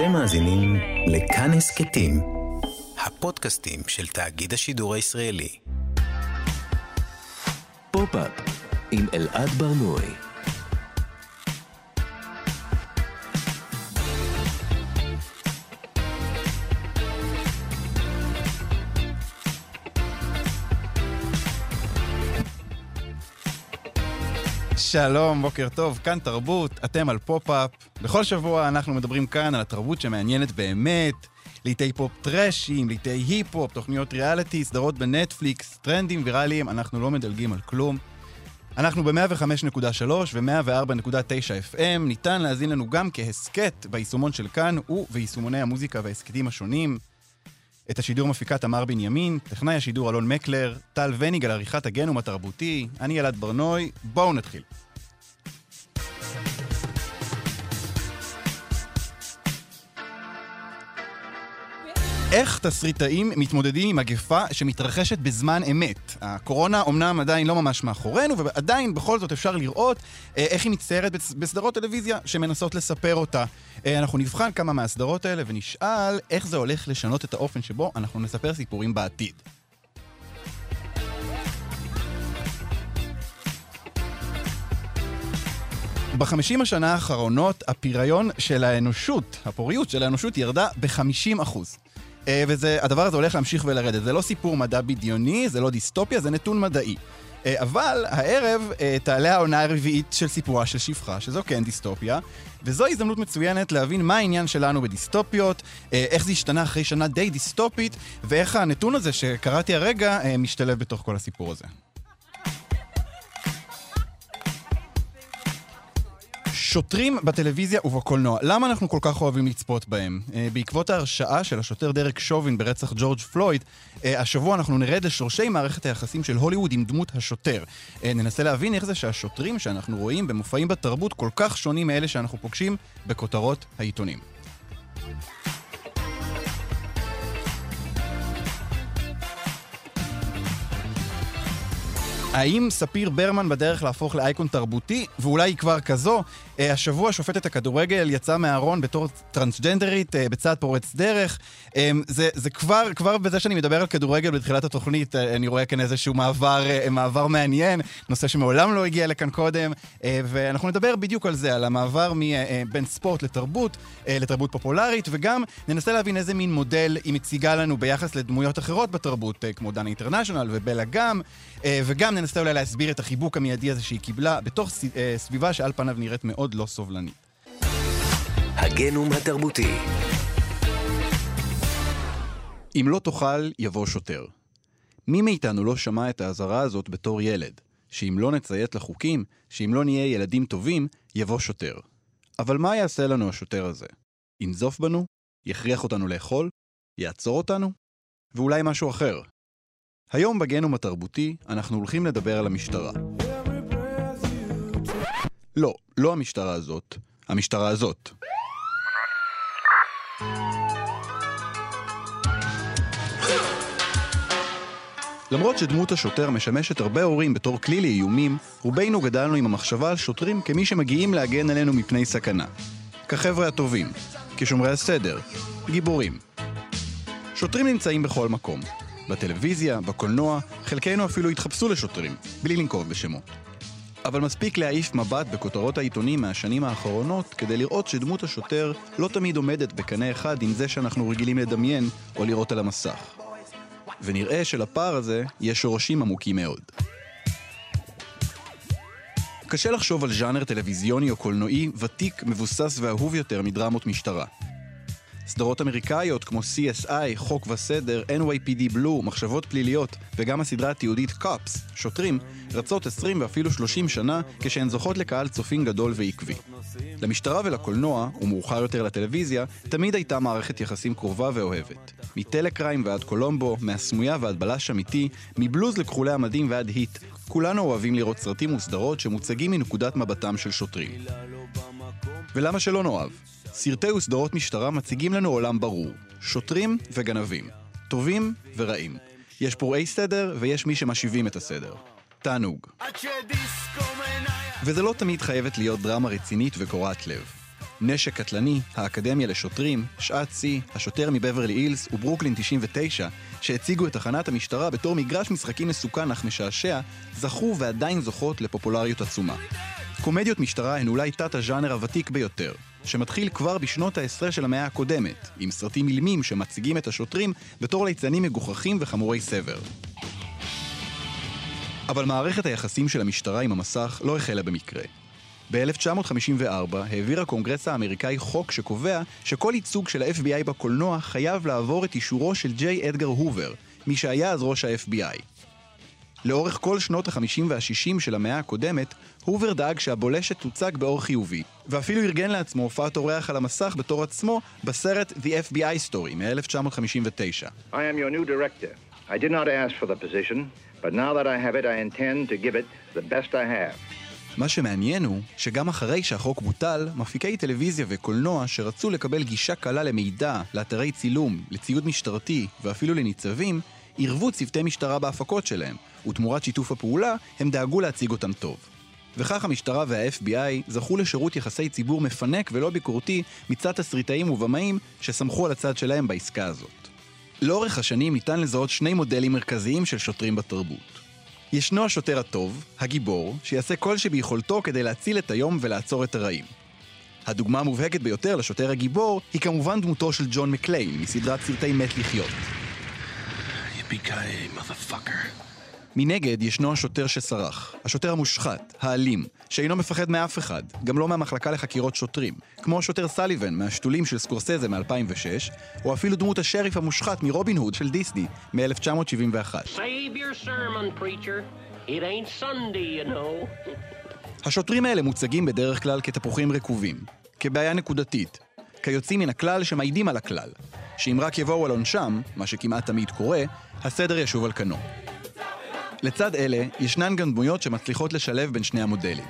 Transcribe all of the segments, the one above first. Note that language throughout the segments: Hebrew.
אתם מאזינים לכאן הסכתים, הפודקאסטים של תאגיד השידור הישראלי. פופ-אפ עם אלעד ברנועי. שלום, בוקר טוב, כאן תרבות, אתם על פופ-אפ. בכל שבוע אנחנו מדברים כאן על התרבות שמעניינת באמת, להיטי פופ טראשיים, להיטי היפ-הופ, תוכניות ריאליטי, סדרות בנטפליקס, טרנדים ויראליים, אנחנו לא מדלגים על כלום. אנחנו ב-105.3 ו-104.9 FM, ניתן להאזין לנו גם כהסכת ביישומון של כאן וביישומוני המוזיקה וההסכתים השונים. את השידור מפיקה תמר בנימין, טכנאי השידור אלון מקלר, טל וניג על עריכת הגנום התרבותי, אני אלעד ברנוי, בואו נתחיל. איך תסריטאים מתמודדים עם מגפה שמתרחשת בזמן אמת? הקורונה אומנם עדיין לא ממש מאחורינו, ועדיין בכל זאת אפשר לראות אה, איך היא מצטיירת בסדרות טלוויזיה שמנסות לספר אותה. אה, אנחנו נבחן כמה מהסדרות האלה ונשאל איך זה הולך לשנות את האופן שבו אנחנו נספר סיפורים בעתיד. בחמישים השנה האחרונות הפריון של האנושות, הפוריות של האנושות ירדה ב-50 אחוז. אה, והדבר הזה הולך להמשיך ולרדת. זה לא סיפור מדע בדיוני, זה לא דיסטופיה, זה נתון מדעי. אה, אבל הערב אה, תעלה העונה הרביעית של סיפורה של שפחה, שזו כן דיסטופיה, וזו הזדמנות מצוינת להבין מה העניין שלנו בדיסטופיות, איך זה השתנה אחרי שנה די דיסטופית, ואיך הנתון הזה שקראתי הרגע משתלב בתוך כל הסיפור הזה. שוטרים בטלוויזיה ובקולנוע, למה אנחנו כל כך אוהבים לצפות בהם? Uh, בעקבות ההרשעה של השוטר דרק שובין ברצח ג'ורג' פלויד, uh, השבוע אנחנו נרד לשורשי מערכת היחסים של הוליווד עם דמות השוטר. Uh, ננסה להבין איך זה שהשוטרים שאנחנו רואים במופעים בתרבות כל כך שונים מאלה שאנחנו פוגשים בכותרות העיתונים. האם ספיר ברמן בדרך להפוך לאייקון תרבותי, ואולי היא כבר כזו? אה, השבוע שופטת הכדורגל יצאה מהארון בתור טרנסג'נדרית אה, בצעד פורץ דרך. אה, זה, זה כבר, כבר בזה שאני מדבר על כדורגל בתחילת התוכנית, אני רואה כאן איזשהו מעבר, מעבר מעניין, נושא שמעולם לא הגיע לכאן קודם, ואנחנו נדבר בדיוק על זה, על המעבר בין ספורט לתרבות, לתרבות פופולרית, וגם ננסה להבין איזה מין מודל היא מציגה לנו ביחס לדמויות אחרות בתרבות, כמו דנה אינטרנשיונל ובלה גם, וגם ננסה אולי להסביר את החיבוק המיידי הזה שהיא קיבלה בתוך סביבה שעל פניו נראית מאוד לא סובלנית. הגנום התרבותי אם לא תאכל, יבוא שוטר. מי מאיתנו לא שמע את האזהרה הזאת בתור ילד? שאם לא נציית לחוקים, שאם לא נהיה ילדים טובים, יבוא שוטר. אבל מה יעשה לנו השוטר הזה? ינזוף בנו? יכריח אותנו לאכול? יעצור אותנו? ואולי משהו אחר. היום בגנום התרבותי אנחנו הולכים לדבר על המשטרה. לא, לא המשטרה הזאת. המשטרה הזאת. למרות שדמות השוטר משמשת הרבה הורים בתור כלי לאיומים, רובנו גדלנו עם המחשבה על שוטרים כמי שמגיעים להגן עלינו מפני סכנה. כחבר'ה הטובים, כשומרי הסדר, גיבורים. שוטרים נמצאים בכל מקום. בטלוויזיה, בקולנוע, חלקנו אפילו התחפשו לשוטרים, בלי לנקוב בשמות. אבל מספיק להעיף מבט בכותרות העיתונים מהשנים האחרונות כדי לראות שדמות השוטר לא תמיד עומדת בקנה אחד עם זה שאנחנו רגילים לדמיין או לראות על המסך. ונראה שלפער הזה יש שורשים עמוקים מאוד. קשה לחשוב על ז'אנר טלוויזיוני או קולנועי ותיק, מבוסס ואהוב יותר מדרמות משטרה. סדרות אמריקאיות כמו CSI, חוק וסדר, NYPD Blue, מחשבות פליליות, וגם הסדרה התיעודית קופס, שוטרים, רצות 20 ואפילו 30 שנה כשהן זוכות לקהל צופים גדול ועקבי. למשטרה ולקולנוע, ומאוחר יותר לטלוויזיה, תמיד הייתה מערכת יחסים קרובה ואוהבת. מטלקריים ועד קולומבו, מהסמויה ועד בלש אמיתי, מבלוז לכחולי המדים ועד היט, כולנו אוהבים לראות סרטים וסדרות שמוצגים מנקודת מבטם של שוטרים. ולמה שלא נאהב? סרטי וסדרות משטרה מציגים לנו עולם ברור, שוטרים וגנבים, טובים ורעים. יש פורעי סדר ויש מי שמשיבים את הסדר. תענוג. וזה לא תמיד חייבת להיות דרמה רצינית וקורעת לב. נשק קטלני, האקדמיה לשוטרים, שעת שיא, השוטר מבברלי אילס וברוקלין 99, שהציגו את תחנת המשטרה בתור מגרש משחקים מסוכן אך משעשע, זכו ועדיין זוכות לפופולריות עצומה. קומדיות משטרה הן אולי תת-הז'אנר הוותיק ביותר, שמתחיל כבר בשנות העשרה של המאה הקודמת, עם סרטים אילמים שמציגים את השוטרים בתור ליצנים מגוחכים וחמורי סבר. אבל מערכת היחסים של המשטרה עם המסך לא החלה במקרה. ב-1954 העביר הקונגרס האמריקאי חוק שקובע שכל ייצוג של ה-FBI בקולנוע חייב לעבור את אישורו של ג'יי אדגר הובר, מי שהיה אז ראש ה-FBI. לאורך כל שנות ה-50 וה-60 של המאה הקודמת, הובר דאג שהבולשת תוצג באור חיובי, ואפילו ארגן לעצמו הופעת אורח על המסך בתור עצמו בסרט The FBI Story מ-1959. I am your new director. I did not ask for the position, but now that I have it, I intend to give it the best I have. מה שמעניין הוא שגם אחרי שהחוק בוטל, מפיקי טלוויזיה וקולנוע שרצו לקבל גישה קלה למידע, לאתרי צילום, לציוד משטרתי ואפילו לניצבים, עירבו צוותי משטרה בהפקות שלהם, ותמורת שיתוף הפעולה הם דאגו להציג אותם טוב. וכך המשטרה וה-FBI זכו לשירות יחסי ציבור מפנק ולא ביקורתי מצד תסריטאים ובמאים שסמכו על הצד שלהם בעסקה הזאת. לאורך השנים ניתן לזהות שני מודלים מרכזיים של שוטרים בתרבות. ישנו השוטר הטוב, הגיבור, שיעשה כל שביכולתו כדי להציל את היום ולעצור את הרעים. הדוגמה המובהקת ביותר לשוטר הגיבור היא כמובן דמותו של ג'ון מקליין מסדרת סרטי מת לחיות. מנגד ישנו השוטר שסרח, השוטר המושחת, האלים, שאינו מפחד מאף אחד, גם לא מהמחלקה לחקירות שוטרים, כמו השוטר סליבן מהשתולים של סקורסזה מ-2006, או אפילו דמות השריף המושחת מרובין הוד של דיסני מ-1971. Save your sermon, preacher. It ain't Sunday, you know. השוטרים האלה מוצגים בדרך כלל כתפוחים רקובים, כבעיה נקודתית, כיוצאים מן הכלל שמעידים על הכלל, שאם רק יבואו על עונשם, מה שכמעט תמיד קורה, הסדר ישוב על כנו. לצד אלה, ישנן גם דמויות שמצליחות לשלב בין שני המודלים.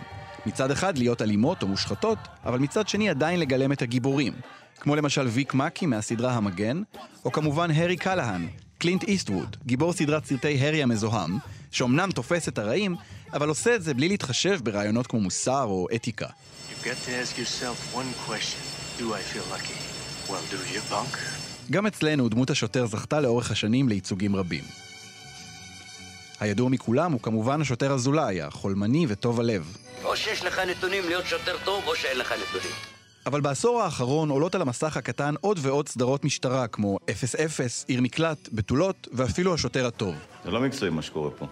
מצד אחד להיות אלימות או מושחתות, אבל מצד שני עדיין לגלם את הגיבורים, כמו למשל ויק מקי מהסדרה המגן, או כמובן הארי קלהן, קלינט איסטווד, גיבור סדרת סרטי הארי המזוהם, שאומנם תופס את הרעים, אבל עושה את זה בלי להתחשב ברעיונות כמו מוסר או אתיקה. Well? גם אצלנו דמות השוטר זכתה לאורך השנים לייצוגים רבים. הידוע מכולם הוא כמובן השוטר אזולאי, החולמני וטוב הלב. או שיש לך נתונים להיות שוטר טוב, או שאין לך נתונים. אבל בעשור האחרון עולות על המסך הקטן עוד ועוד סדרות משטרה כמו 0-0, עיר מקלט, בתולות ואפילו השוטר הטוב. זה לא מקצועי מה שקורה פה.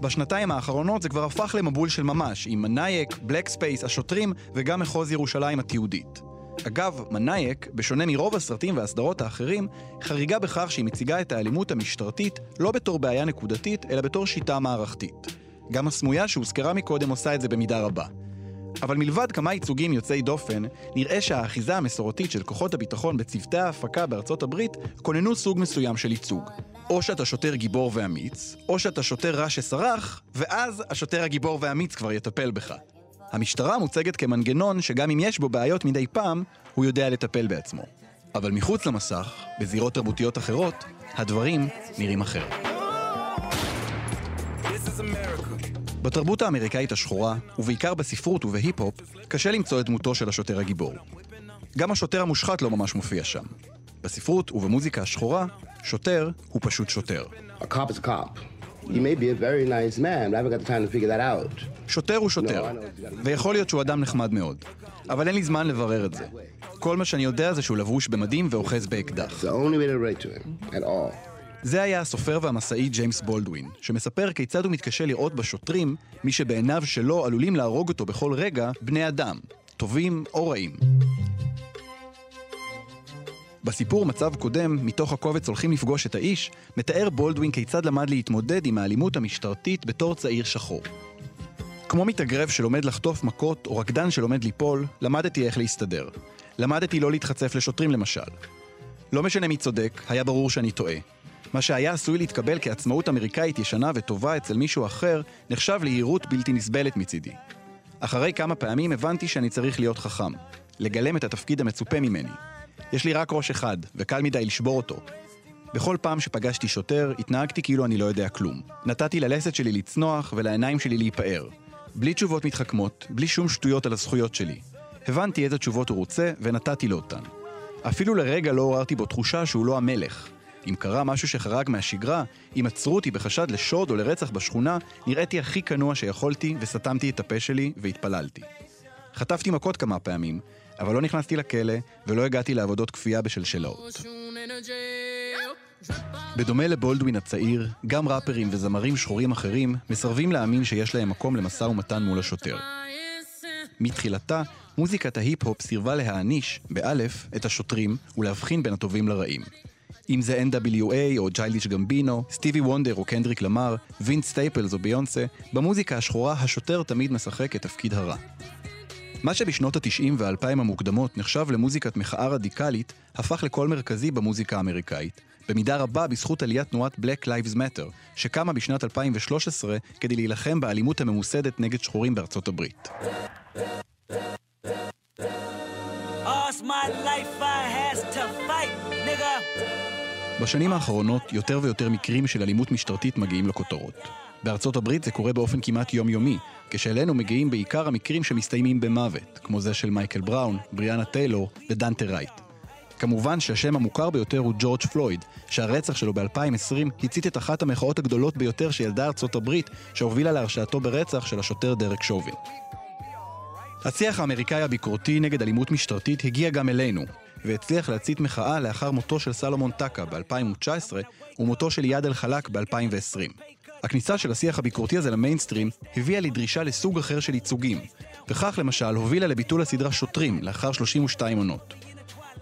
בשנתיים האחרונות זה כבר הפך למבול של ממש, עם מנאייק, בלק ספייס, השוטרים וגם מחוז ירושלים התיעודית. אגב, מנאייק, בשונה מרוב הסרטים והסדרות האחרים, חריגה בכך שהיא מציגה את האלימות המשטרתית לא בתור בעיה נקודתית, אלא בתור שיטה מערכתית. גם הסמויה שהוזכרה מקודם עושה את זה במידה רבה. אבל מלבד כמה ייצוגים יוצאי דופן, נראה שהאחיזה המסורתית של כוחות הביטחון בצוותי ההפקה בארצות הברית כוננו סוג מסוים של ייצוג. או שאתה שוטר גיבור ואמיץ, או שאתה שוטר רע שסרח, ואז השוטר הגיבור והאמיץ כבר יטפל בך. המשטרה מוצגת כמנגנון שגם אם יש בו בעיות מדי פעם, הוא יודע לטפל בעצמו. אבל מחוץ למסך, בזירות תרבותיות אחרות, הדברים נראים אחרת. בתרבות האמריקאית השחורה, ובעיקר בספרות ובהיפ-הופ, קשה למצוא את דמותו של השוטר הגיבור. גם השוטר המושחת לא ממש מופיע שם. בספרות ובמוזיקה השחורה, שוטר הוא פשוט שוטר. A cop is a cop. He may be a very nice man, but I haven't got the time to figure that out. שוטר הוא שוטר, ויכול להיות שהוא אדם נחמד מאוד. אבל אין לי זמן לברר את זה. כל מה שאני יודע זה שהוא לבוש במדים ואוחז באקדח. זה היה הסופר והמסאי ג'יימס בולדווין, שמספר כיצד הוא מתקשה לראות בשוטרים מי שבעיניו שלו עלולים להרוג אותו בכל רגע בני אדם, טובים או רעים. בסיפור מצב קודם, מתוך הקובץ הולכים לפגוש את האיש, מתאר בולדווין כיצד למד להתמודד עם האלימות המשטרתית בתור צעיר שחור. כמו מתאגרף שלומד לחטוף מכות או רקדן שלומד ליפול, למדתי איך להסתדר. למדתי לא להתחצף לשוטרים למשל. לא משנה מי צודק, היה ברור שאני טועה. מה שהיה עשוי להתקבל כעצמאות אמריקאית ישנה וטובה אצל מישהו אחר, נחשב ליהירות בלתי נסבלת מצידי. אחרי כמה פעמים הבנתי שאני צריך להיות חכם, לגלם את התפקיד המצופה ממני. יש לי רק ראש אחד, וקל מדי לשבור אותו. בכל פעם שפגשתי שוטר, התנהגתי כאילו אני לא יודע כלום. נתתי ללסת שלי לצנוח ולעיניים שלי להיפער. בלי תשובות מתחכמות, בלי שום שטויות על הזכויות שלי. הבנתי איזה תשובות הוא רוצה, ונתתי לו אותן. אפילו לרגע לא עוררתי בו תחושה שהוא לא המלך. אם קרה משהו שחרג מהשגרה, אם עצרו אותי בחשד לשוד או לרצח בשכונה, נראיתי הכי כנוע שיכולתי, וסתמתי את הפה שלי והתפללתי. חטפתי מכות כמה פעמים, אבל לא נכנסתי לכלא, ולא הגעתי לעבודות כפייה בשלשלאות. בדומה לבולדווין הצעיר, גם ראפרים וזמרים שחורים אחרים מסרבים להאמין שיש להם מקום למשא ומתן מול השוטר. מתחילתה, מוזיקת ההיפ-הופ סירבה להאניש, באלף, את השוטרים ולהבחין בין הטובים לרעים. אם זה NWA או צ'יילדיש גמבינו, סטיבי וונדר או קנדריק למר, וינס סטייפלס או ביונסה, במוזיקה השחורה השוטר תמיד משחק את תפקיד הרע. מה שבשנות ה-90 וה-2000 המוקדמות נחשב למוזיקת מחאה רדיקלית, הפך לקול מרכזי במוזיקה האמריקאית, במידה רבה בזכות עליית תנועת Black Lives Matter, שקמה בשנת 2013 כדי להילחם באלימות הממוסדת נגד שחורים בארצות הברית. בשנים האחרונות יותר ויותר מקרים של אלימות משטרתית מגיעים לכותרות. בארצות הברית זה קורה באופן כמעט יומיומי, כשאלינו מגיעים בעיקר המקרים שמסתיימים במוות, כמו זה של מייקל בראון, בריאנה טיילור ודנטה רייט. כמובן שהשם המוכר ביותר הוא ג'ורג' פלויד, שהרצח שלו ב-2020 הצית את אחת המחאות הגדולות ביותר שידעה ארצות הברית, שהובילה להרשעתו ברצח של השוטר דרק שובין. השיח האמריקאי הביקורתי נגד אלימות משטרתית הגיע גם אלינו, והצליח להצית מחאה לאחר מותו של סלומון טקה ב-2019 ומותו של יד אל-חלאק ב-2020. הכניסה של השיח הביקורתי הזה למיינסטרים הביאה לדרישה לסוג אחר של ייצוגים, וכך למשל הובילה לביטול הסדרה שוטרים לאחר 32 עונות.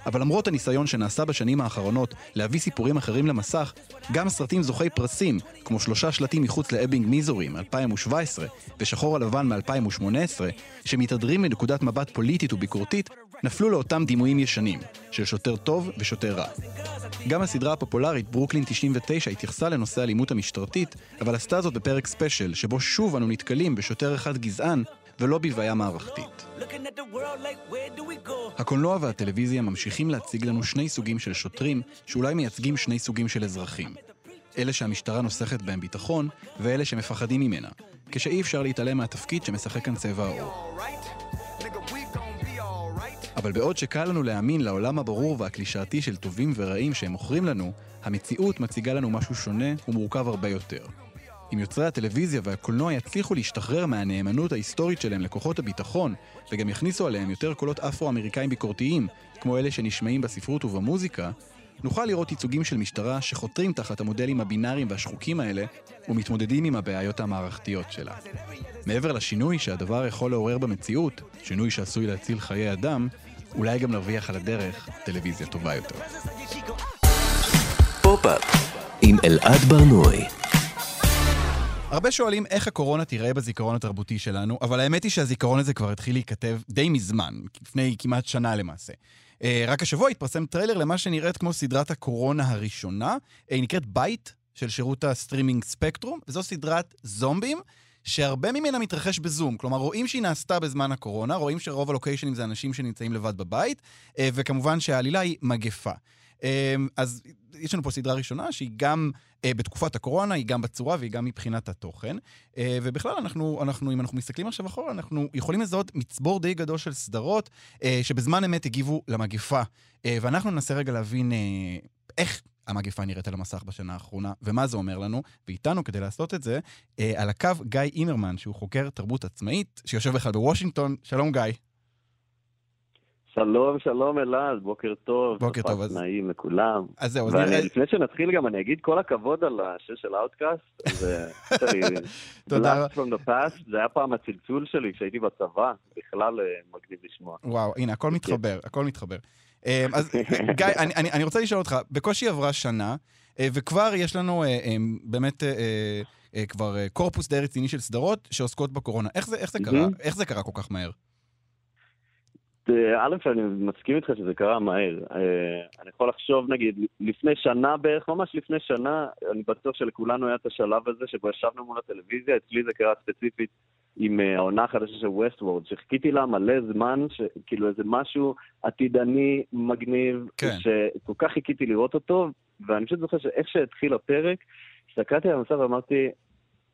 אבל למרות הניסיון שנעשה בשנים האחרונות להביא סיפורים אחרים למסך, גם סרטים זוכי פרסים, כמו שלושה שלטים מחוץ לאבינג מיזורי מ-2017 ושחור על לבן מ-2018, שמתהדרים מנקודת מבט פוליטית וביקורתית, נפלו לאותם דימויים ישנים, של שוטר טוב ושוטר רע. גם הסדרה הפופולרית ברוקלין 99 התייחסה לנושא האלימות המשטרתית, אבל עשתה זאת בפרק ספיישל, שבו שוב אנו נתקלים בשוטר אחד גזען ולא בבעיה מערכתית. הקולנוע והטלוויזיה ממשיכים להציג לנו שני סוגים של שוטרים, שאולי מייצגים שני סוגים של אזרחים. אלה שהמשטרה נוסכת בהם ביטחון, ואלה שמפחדים ממנה, כשאי אפשר להתעלם מהתפקיד שמשחק כאן צבע העור. אבל בעוד שקל לנו להאמין לעולם הברור והקלישאתי של טובים ורעים שהם מוכרים לנו, המציאות מציגה לנו משהו שונה ומורכב הרבה יותר. אם יוצרי הטלוויזיה והקולנוע יצליחו להשתחרר מהנאמנות ההיסטורית שלהם לכוחות הביטחון, וגם יכניסו עליהם יותר קולות אפרו-אמריקאים ביקורתיים, כמו אלה שנשמעים בספרות ובמוזיקה, נוכל לראות ייצוגים של משטרה שחותרים תחת המודלים הבינאריים והשחוקים האלה, ומתמודדים עם הבעיות המערכתיות שלה. מעבר לשינוי שהדבר יכול לעורר במציאות, שינוי שעשוי להציל חיי אדם, אולי גם נרוויח על הדרך טלוויזיה טובה יותר. פופ-אפ עם אלעד ברנועי הרבה שואלים איך הקורונה תיראה בזיכרון התרבותי שלנו, אבל האמת היא שהזיכרון הזה כבר התחיל להיכתב די מזמן, לפני כמעט שנה למעשה. אה, רק השבוע התפרסם טריילר למה שנראית כמו סדרת הקורונה הראשונה. היא נקראת Bite של שירות הסטרימינג ספקטרום, וזו סדרת זומבים. שהרבה ממנה מתרחש בזום. כלומר, רואים שהיא נעשתה בזמן הקורונה, רואים שרוב הלוקיישנים זה אנשים שנמצאים לבד בבית, אה, וכמובן שהעלילה היא מגפה. אה, אז יש לנו פה סדרה ראשונה שהיא גם אה, בתקופת הקורונה, היא גם בצורה והיא גם מבחינת התוכן. אה, ובכלל, אנחנו, אנחנו, אם אנחנו מסתכלים עכשיו אחורה, אנחנו יכולים לזהות מצבור די גדול של סדרות אה, שבזמן אמת הגיבו למגפה. אה, ואנחנו ננסה רגע להבין אה, איך המגפה נראית על המסך בשנה האחרונה, ומה זה אומר לנו. ואיתנו, כדי לעשות את זה, אה, על הקו גיא אימרמן, שהוא חוקר תרבות עצמאי, שיושב בכלל בוושינגטון. שלום, גיא. שלום, שלום אלעד, בוקר טוב. בוקר טוב. אז... נעים לכולם. אז זהו, אז נראה... לפני שנתחיל גם, אני אגיד כל הכבוד על השיר של האוטקאסט. זה... תודה. Blast from the past, זה היה פעם הצלצול שלי כשהייתי בצבא, בכלל אה, מגניב לשמוע. וואו, הנה, הכל מתחבר, הכל מתחבר. אה, אז גיא, אני, אני, אני רוצה לשאול אותך, בקושי עברה שנה, אה, וכבר יש לנו באמת כבר קורפוס די רציני של סדרות שעוסקות בקורונה. איך זה, איך זה קרה? איך זה קרה כל כך מהר? א', אני מסכים איתך שזה קרה מהר. אני יכול לחשוב, נגיד, לפני שנה בערך, ממש לפני שנה, אני בטוח שלכולנו היה את השלב הזה שבו ישבנו מול הטלוויזיה, אצלי זה קרה ספציפית עם העונה החדשה של ווסטוורד, שחיכיתי לה מלא זמן, כאילו איזה משהו עתידני, מגניב, כן. שכל כך חיכיתי לראות אותו, ואני פשוט זוכר שאיך שהתחיל הפרק, הסתכלתי על המצב ואמרתי,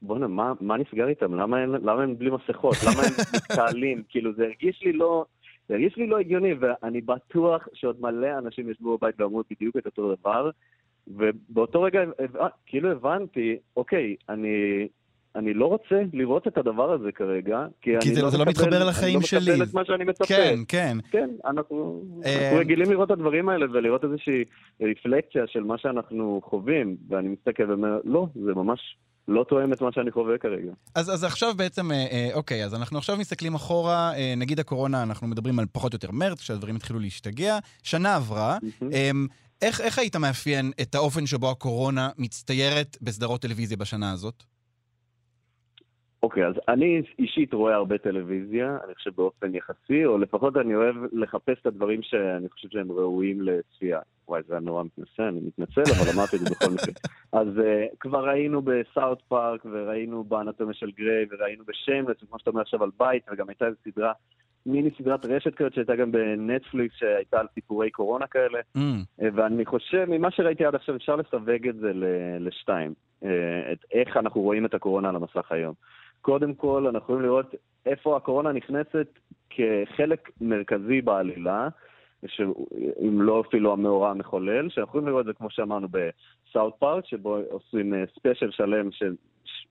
בואנה, מה, מה נסגר איתם? למה הם, למה הם בלי מסכות? למה הם מתקהלים? כאילו, זה הרגיש לי לא... זה הרגיש לי לא הגיוני, ואני בטוח שעוד מלא אנשים ישבו בבית ואמרו בדיוק את אותו דבר, ובאותו רגע כאילו הבנתי, אוקיי, אני, אני לא רוצה לראות את הדבר הזה כרגע, כי, כי אני זה לא, זה לא מקבל, מתחבר לחיים אני שלי. לא מקבל את מה שאני מצפה. כן, כן. כן, אנחנו, אה, אנחנו רגילים לראות את הדברים האלה ולראות איזושהי רפלקציה של מה שאנחנו חווים, ואני מסתכל ואומר, לא, זה ממש לא תואם את מה שאני חווה כרגע. אז, אז עכשיו בעצם, אה, אה, אוקיי, אז אנחנו עכשיו מסתכלים אחורה, אה, נגיד הקורונה, אנחנו מדברים על פחות או יותר מרץ, כשהדברים התחילו להשתגע, שנה עברה. אה, איך, איך היית מאפיין את האופן שבו הקורונה מצטיירת בסדרות טלוויזיה בשנה הזאת? אוקיי, אז אני אישית רואה הרבה טלוויזיה, אני חושב באופן יחסי, או לפחות אני אוהב לחפש את הדברים שאני חושב שהם ראויים לצפייה. וואי, זה היה נורא מתנשא, אני מתנצל, אבל אמרתי את זה בכל מקרה. אז uh, כבר ראינו בסאוט פארק, וראינו באנטומיה של גריי, וראינו בשיימלס, וכמו שאתה אומר עכשיו על בית, וגם הייתה איזו סדרה, מיני סדרת רשת כזאת שהייתה גם בנטפליקס, שהייתה על סיפורי קורונה כאלה. Mm. ואני חושב, ממה שראיתי עד עכשיו, אפשר לסווג את זה לשתיים. Uh, את איך אנחנו רואים את הקורונה על המסך היום. קודם כל, אנחנו יכולים לראות איפה הקורונה נכנסת כחלק מרכזי בעלילה, אם לא אפילו המאורע המחולל, שאנחנו יכולים לראות את זה, כמו שאמרנו, בסאוט פארק, שבו עושים ספיישל שלם, ש,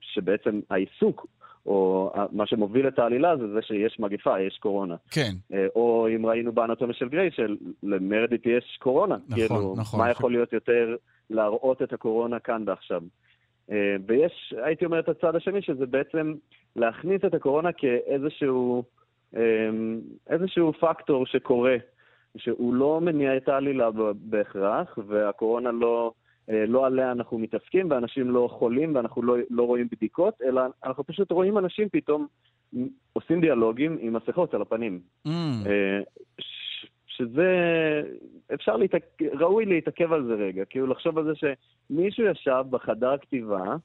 שבעצם העיסוק, או מה שמוביל את העלילה זה זה שיש מגפה, יש קורונה. כן. או אם ראינו באנטומיה של גריי, שלמרדיט יש קורונה. נכון, כאילו, נכון. מה יכול להיות יותר להראות את הקורונה כאן ועכשיו? ויש, הייתי אומר, את הצד השני, שזה בעצם להכניס את הקורונה כאיזשהו איזשהו פקטור שקורה, שהוא לא מניע את העלילה בהכרח, והקורונה לא, לא עליה אנחנו מתעסקים, ואנשים לא חולים, ואנחנו לא, לא רואים בדיקות, אלא אנחנו פשוט רואים אנשים פתאום עושים דיאלוגים עם מסכות על הפנים. Mm. שזה, אפשר להתעכב, ראוי להתעכב על זה רגע, כאילו לחשוב על זה שמישהו ישב בחדר כתיבה,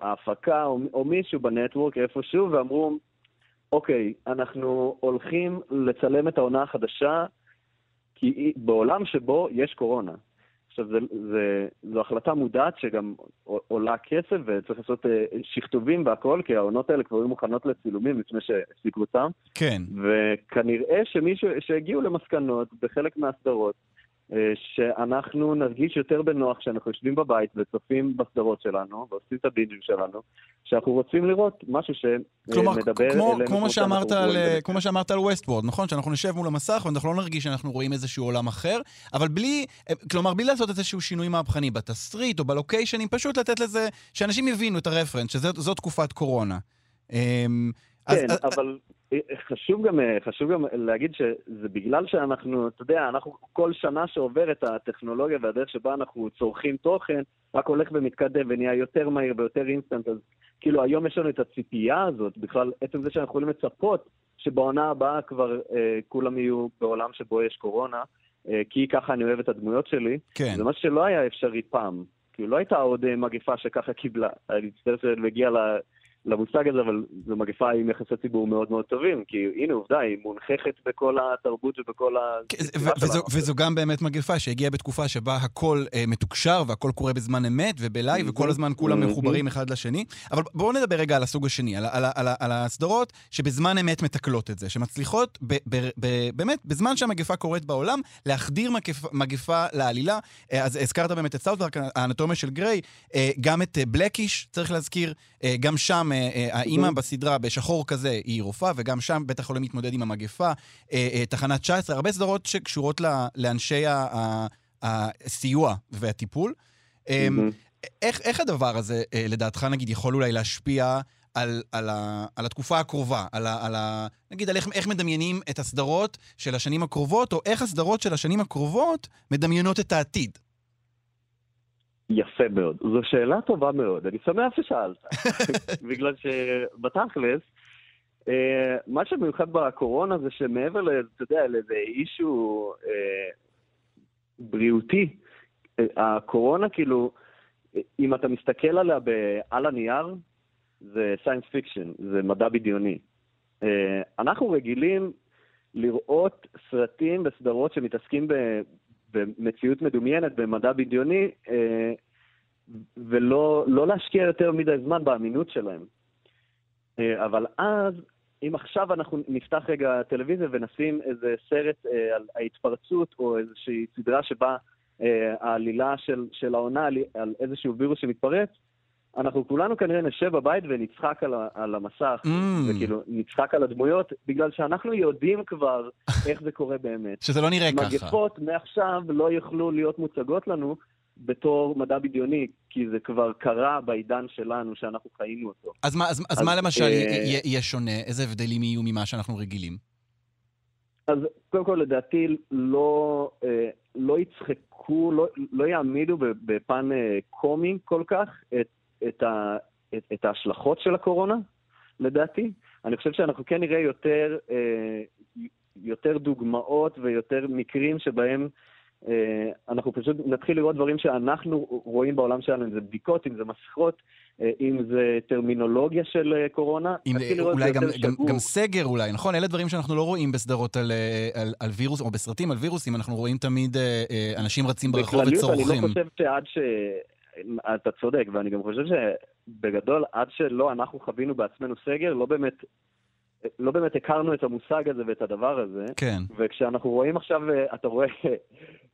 ההפקה או, או מישהו בנטוורק איפשהו, ואמרו, אוקיי, אנחנו הולכים לצלם את העונה החדשה כי בעולם שבו יש קורונה. עכשיו, זה, זה, זו החלטה מודעת שגם עולה כסף וצריך לעשות שכתובים והכל, כי העונות האלה כבר היו מוכנות לצילומים לפני שהפסיקו אותם. כן. וכנראה שמישהו, שהגיעו למסקנות בחלק מהסדרות, שאנחנו נרגיש יותר בנוח כשאנחנו יושבים בבית וצופים בסדרות שלנו, ועושים את הבינג'ים שלנו, שאנחנו רוצים לראות משהו שמדבר כלומר, אלינו. כמו, כמו, מה שאמרת על, כמו שאמרת על ווסטוורד, נכון? שאנחנו נשב מול המסך ואנחנו לא נרגיש שאנחנו רואים איזשהו עולם אחר, אבל בלי, כלומר, בלי לעשות איזשהו שינוי מהפכני בתסריט או בלוקיישנים, פשוט לתת לזה, שאנשים יבינו את הרפרנס, שזו תקופת קורונה. כן, אז, אבל חשוב גם, חשוב גם להגיד שזה בגלל שאנחנו, אתה יודע, אנחנו כל שנה שעוברת הטכנולוגיה והדרך שבה אנחנו צורכים תוכן, רק הולך ומתקדם ונהיה יותר מהיר ויותר אינסטנט, אז כאילו היום יש לנו את הציפייה הזאת, בכלל עצם זה שאנחנו יכולים לצפות שבעונה הבאה כבר אה, כולם יהיו בעולם שבו יש קורונה, אה, כי ככה אני אוהב את הדמויות שלי, כן. זה מה שלא היה אפשרי פעם. כאילו לא הייתה עוד מגפה שככה קיבלה. אני מצטער מגיע ל... למושג הזה, אבל זו מגפה עם יחסי ציבור מאוד מאוד טובים, כי הנה עובדה, היא מונצחת בכל התרבות ובכל ה... וזו, וזו גם באמת מגפה שהגיעה בתקופה שבה הכל אה, מתוקשר והכל קורה בזמן אמת ובלייב, וכל הזמן כולם מחוברים אחד לשני. אבל בואו נדבר רגע על הסוג השני, על, על, על, על הסדרות שבזמן אמת מתכללות את זה, שמצליחות ב, ב, ב, באמת, בזמן שהמגפה קורית בעולם, להחדיר מגפה, מגפה לעלילה. אה, אז הזכרת באמת את סאוט פארק, האנטומיה של גריי, אה, גם את בלקיש, צריך להזכיר, אה, גם שם האימא בסדרה בשחור כזה היא רופאה, וגם שם בית החולים מתמודד עם המגפה. תחנת 19, הרבה סדרות שקשורות לאנשי הסיוע והטיפול. איך, איך הדבר הזה, לדעתך, נגיד, יכול אולי להשפיע על, על, ה, על התקופה הקרובה, על, ה, על ה, נגיד, על איך, איך מדמיינים את הסדרות של השנים הקרובות, או איך הסדרות של השנים הקרובות מדמיינות את העתיד? יפה מאוד. זו שאלה טובה מאוד, אני שמח ששאלת. בגלל שבתכלס, אה, מה שמיוחד בקורונה זה שמעבר, אתה יודע, לאיזה issue אה, בריאותי, אה, הקורונה כאילו, אם אתה מסתכל עליה על הנייר, זה science fiction, זה מדע בדיוני. אה, אנחנו רגילים לראות סרטים וסדרות שמתעסקים ב... במציאות מדומיינת, במדע בדיוני, אה, ולא לא להשקיע יותר מדי זמן באמינות שלהם. אה, אבל אז, אם עכשיו אנחנו נפתח רגע טלוויזיה ונשים איזה סרט אה, על ההתפרצות, או איזושהי סדרה שבה העלילה של, של העונה על איזשהו וירוס שמתפרץ, אנחנו כולנו כנראה נשב בבית ונצחק על, ה, על המסך, mm. וכאילו נצחק על הדמויות, בגלל שאנחנו יודעים כבר איך זה קורה באמת. שזה לא נראה מגפות ככה. מגפות מעכשיו לא יוכלו להיות מוצגות לנו בתור מדע בדיוני, כי זה כבר קרה בעידן שלנו, שאנחנו חיינו אותו. אז מה, אז, אז, אז מה למשל אה... יהיה, יהיה שונה? איזה הבדלים יהיו ממה שאנחנו רגילים? אז קודם כל, לדעתי, לא, אה, לא יצחקו, לא, לא יעמידו בפן אה, קומי כל כך את, את, ה, את, את ההשלכות של הקורונה, לדעתי. אני חושב שאנחנו כן נראה יותר, אה, יותר דוגמאות ויותר מקרים שבהם אה, אנחנו פשוט נתחיל לראות דברים שאנחנו רואים בעולם שלנו, אם זה בדיקות, אם זה מסכות, אה, אם זה טרמינולוגיה של אה, קורונה. אם, אולי גם, גם, גם סגר אולי, נכון? אלה דברים שאנחנו לא רואים בסדרות על, על, על וירוס, או בסרטים על וירוסים, אנחנו רואים תמיד אנשים רצים ברחוב וצורכים. בכלליות, אני לא חושב שעד ש... אתה צודק, ואני גם חושב שבגדול, עד שלא אנחנו חווינו בעצמנו סגר, לא באמת לא באמת הכרנו את המושג הזה ואת הדבר הזה. כן. וכשאנחנו רואים עכשיו, אתה רואה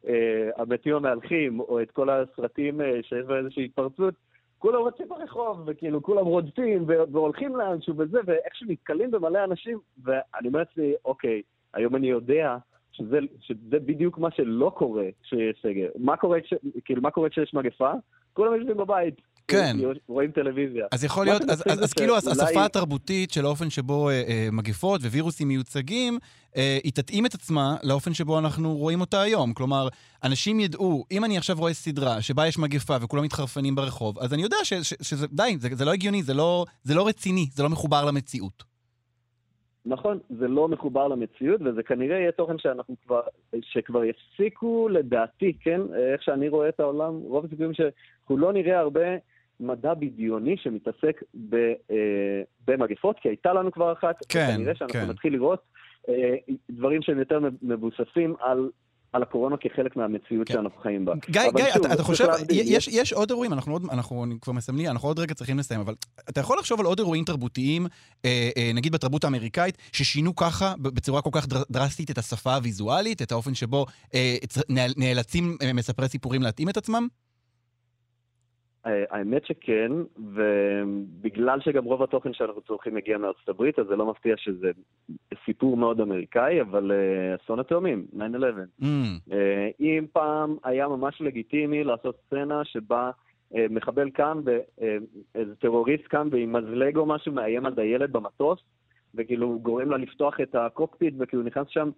אה, המתים המהלכים, או את כל הסרטים אה, שיש בהם איזושהי התפרצות, כולם רצים ברחוב, וכאילו כולם רודפים והולכים לאנשהו וזה, ואיכשהו נתקלים במלא אנשים, ואני אומר לעצמי, אוקיי, היום אני יודע שזה, שזה בדיוק מה שלא קורה כשיש סגר. מה קורה, כש, כאילו, מה קורה כשיש מגפה? כולם יושבים בבית, כן. רואים טלוויזיה. אז יכול להיות, אז, אז, אז כאילו אולי... השפה התרבותית של האופן שבו אה, אה, מגפות ווירוסים מיוצגים, אה, היא תתאים את עצמה לאופן שבו אנחנו רואים אותה היום. כלומר, אנשים ידעו, אם אני עכשיו רואה סדרה שבה יש מגפה וכולם מתחרפנים ברחוב, אז אני יודע ש, ש, שזה, די, זה, זה לא הגיוני, זה לא, זה לא רציני, זה לא מחובר למציאות. נכון, זה לא מחובר למציאות, וזה כנראה יהיה תוכן שאנחנו כבר, שכבר יפסיקו, לדעתי, כן, איך שאני רואה את העולם, רוב הסיכויים שאנחנו לא נראה הרבה מדע בדיוני שמתעסק ב, אה, במגפות, כי הייתה לנו כבר אחת, כן, וכנראה שאנחנו כן. נתחיל לראות אה, דברים שהם יותר מבוססים על על הקורונה כחלק מהמציאות כן. שאנחנו חיים בה. גיא, גיא, שוב, אתה, אתה חושב, יש, יש עוד אירועים, אנחנו עוד, אנחנו כבר מסמנים, אנחנו עוד רגע צריכים לסיים, אבל אתה יכול לחשוב על עוד אירועים תרבותיים, אה, אה, נגיד בתרבות האמריקאית, ששינו ככה, בצורה כל כך דרסטית, את השפה הוויזואלית, את האופן שבו אה, נאלצים אה, מספרי סיפורים להתאים את עצמם? אה, האמת שכן, ובגלל שגם רוב התוכן שאנחנו צורכים מגיע מארצות הברית, אז זה לא מפתיע שזה סיפור מאוד אמריקאי, אבל uh, אסון התאומים, 9-11. Mm. Uh, אם פעם היה ממש לגיטימי לעשות סצנה שבה מחבל קם, איזה טרוריסט קם ועם מזלג או משהו מאיים על דיילת במטוס, וכאילו גורם לה לפתוח את הקוקפיט, וכאילו נכנס שם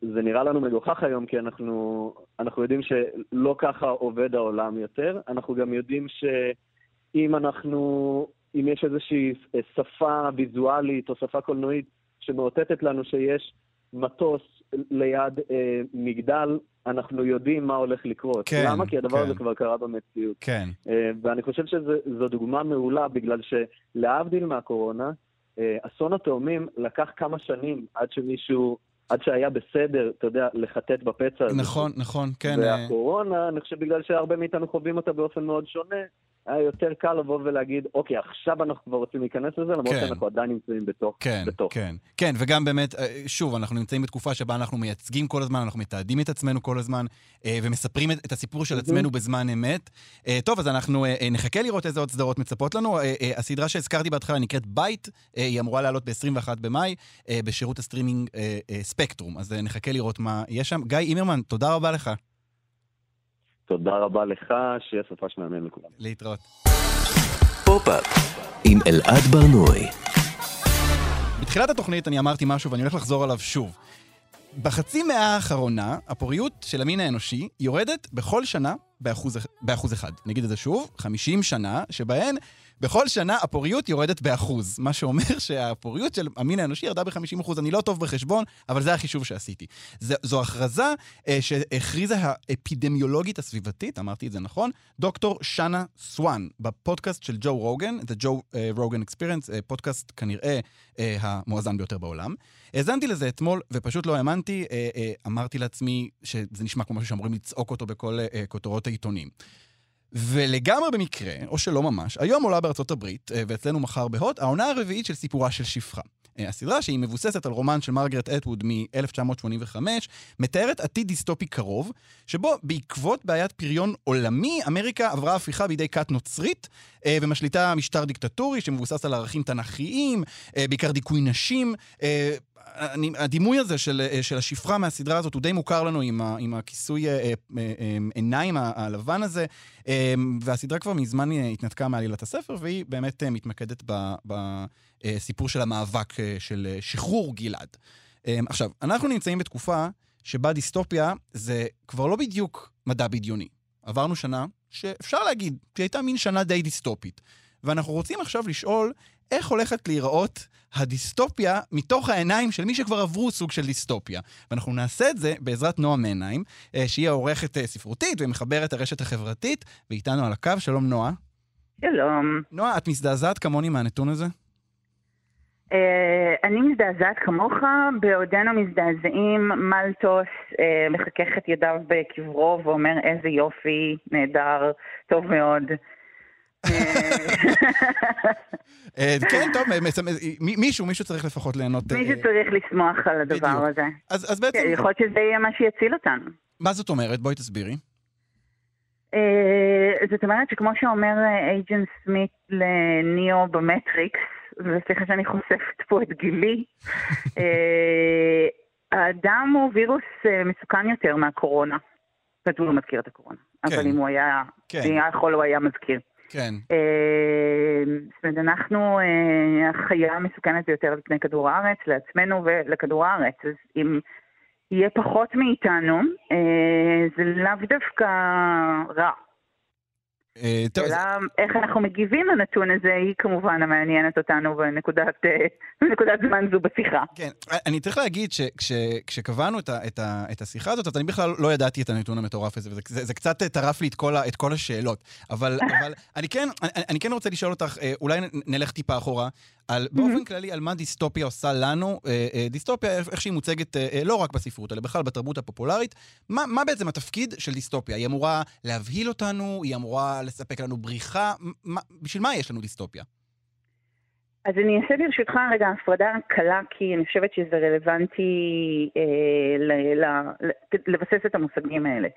זה נראה לנו מגוחך היום, כי אנחנו, אנחנו יודעים שלא ככה עובד העולם יותר. אנחנו גם יודעים שאם אנחנו, אם יש איזושהי שפה ויזואלית או שפה קולנועית שמאותתת לנו שיש מטוס ליד אה, מגדל, אנחנו יודעים מה הולך לקרות. כן, למה? כי הדבר כן. הזה כבר קרה במציאות. כן. אה, ואני חושב שזו דוגמה מעולה, בגלל שלהבדיל מהקורונה, אה, אסון התאומים לקח כמה שנים עד שמישהו עד שהיה בסדר, אתה יודע, לחטט בפצע הזה. נכון, נכון, כן. והקורונה, אני חושב בגלל שהרבה מאיתנו חווים אותה באופן מאוד שונה, היה יותר קל לבוא ולהגיד, אוקיי, עכשיו אנחנו כבר רוצים להיכנס לזה, למרות כן. שאנחנו עדיין נמצאים בתוך. כן, בתוך. כן, כן, וגם באמת, אה, שוב, אנחנו נמצאים בתקופה שבה אנחנו מייצגים כל הזמן, אנחנו מתעדים את עצמנו כל הזמן, אה, ומספרים את הסיפור של עצמנו בזמן אמת. אה, טוב, אז אנחנו נחכה לראות איזה עוד סדרות מצפות לנו. הסדרה שהזכרתי בהתחלה נקראת Bite, היא אמורה לעלות ב-21 במאי, בשירות הסטרימינג ספקטרום, אז נחכה לראות מה יש שם. גיא אימרמן, תודה רבה לך. תודה רבה לך, שיהיה סופש מהמם לכולם. להתראות. פופ-אפ עם אלעד ברנועי. בתחילת התוכנית אני אמרתי משהו ואני הולך לחזור עליו שוב. בחצי מאה האחרונה, הפוריות של המין האנושי יורדת בכל שנה באחוז, באחוז אחד. נגיד את זה שוב, 50 שנה, שבהן בכל שנה הפוריות יורדת באחוז, מה שאומר שהפוריות של המין האנושי ירדה ב-50 אחוז. אני לא טוב בחשבון, אבל זה החישוב שעשיתי. זו, זו הכרזה אה, שהכריזה האפידמיולוגית הסביבתית, אמרתי את זה נכון, דוקטור שנה סואן, בפודקאסט של ג'ו רוגן, The Joe uh, Rogan Experience, uh, פודקאסט כנראה uh, המואזן ביותר בעולם. האזנתי לזה אתמול ופשוט לא האמנתי, uh, uh, אמרתי לעצמי שזה נשמע כמו משהו שאמורים לצעוק אותו בכל uh, כותרות העיתונים. ולגמרי במקרה, או שלא ממש, היום עולה בארצות הברית, אה, ואצלנו מחר בהוט, העונה הרביעית של סיפורה של שפחה. אה, הסדרה, שהיא מבוססת על רומן של מרגרט אטווד מ-1985, מתארת עתיד דיסטופי קרוב, שבו בעקבות בעיית פריון עולמי, אמריקה עברה הפיכה בידי כת נוצרית, אה, ומשליטה משטר דיקטטורי שמבוסס על ערכים תנכיים, בעיקר דיכוי נשים. אני, הדימוי הזה של, אה, של השפחה מהסדרה הזאת הוא די מוכר לנו עם, ה, עם הכיסוי אה, אה, אה, עיניים הלבן הזה, אה, והסדרה כבר מזמן התנתקה מעלילת הספר, והיא באמת מתמקדת בסיפור של המאבק של שחרור גלעד. אה, עכשיו, אנחנו נמצאים בתקופה שבה דיסטופיה זה כבר לא בדיוק מדע בדיוני. עברנו שנה שאפשר להגיד שהיא הייתה מין שנה די דיסטופית. ואנחנו רוצים עכשיו לשאול איך הולכת להיראות הדיסטופיה מתוך העיניים של מי שכבר עברו סוג של דיסטופיה. ואנחנו נעשה את זה בעזרת נועה מנהיים, אה, שהיא העורכת אה, ספרותית ומחברת הרשת החברתית, ואיתנו על הקו. שלום נועה. שלום. נועה, את מזדעזעת כמוני מהנתון הזה? אה, אני מזדעזעת כמוך, בעודנו מזדעזעים, מלטוס אה, מחכך את ידיו בקברו ואומר איזה יופי, נהדר, טוב מאוד. אה, כן, טוב, מצ- מ- מישהו, מישהו צריך לפחות ליהנות. אה, מישהו צריך לשמוח על הדבר. הזה. אז בעצם, כן, יכול להיות שזה יהיה מה שיציל אותנו. מה זאת אומרת? בואי תסבירי. אה, זאת אומרת שכמו שאומר אה, אייג'נט סמית לניאו במטריקס, וסליחה שאני חושפת פה את גילי, אה, האדם הוא וירוס אה, מסוכן יותר מהקורונה. אומרת, הוא לא מזכיר את הקורונה. כן. אבל אם הוא כן. היה יכול, הוא היה מזכיר. כן. אה, זאת אומרת, אנחנו אה, החיה המסוכנת ביותר על פני כדור הארץ, לעצמנו ולכדור הארץ. אז אם יהיה פחות מאיתנו, אה, זה לאו דווקא רע. אה, השאלה איך אנחנו מגיבים לנתון הזה היא כמובן המעניינת אותנו בנקודת אה, בנקודת זמן זו בשיחה. כן, אני צריך להגיד שכשקבענו את, השיחה הזאת, אז אני בכלל לא ידעתי את הנתון המטורף הזה, וזה זה, זה קצת טרף לי את כל, ה, את כל השאלות. אבל, אבל אני, כן, אני, כן רוצה לשאול אותך, אה, אולי נלך טיפה אחורה, על, באופן כללי, על מה דיסטופיה עושה לנו, אה, אה, דיסטופיה, איך שהיא מוצגת אה, אה, לא רק בספרות, אלא בכלל בתרבות הפופולרית. מה, מה בעצם התפקיד של דיסטופיה? היא אמורה להבהיל אותנו? היא אמורה לספק לנו בריחה? מה, בשביל מה יש לנו דיסטופיה? אז אני אעשה ברשותך רגע הפרדה קלה, כי אני חושבת שזה רלוונטי אה, ל- ל- ל- לבסס את המושגים האלה.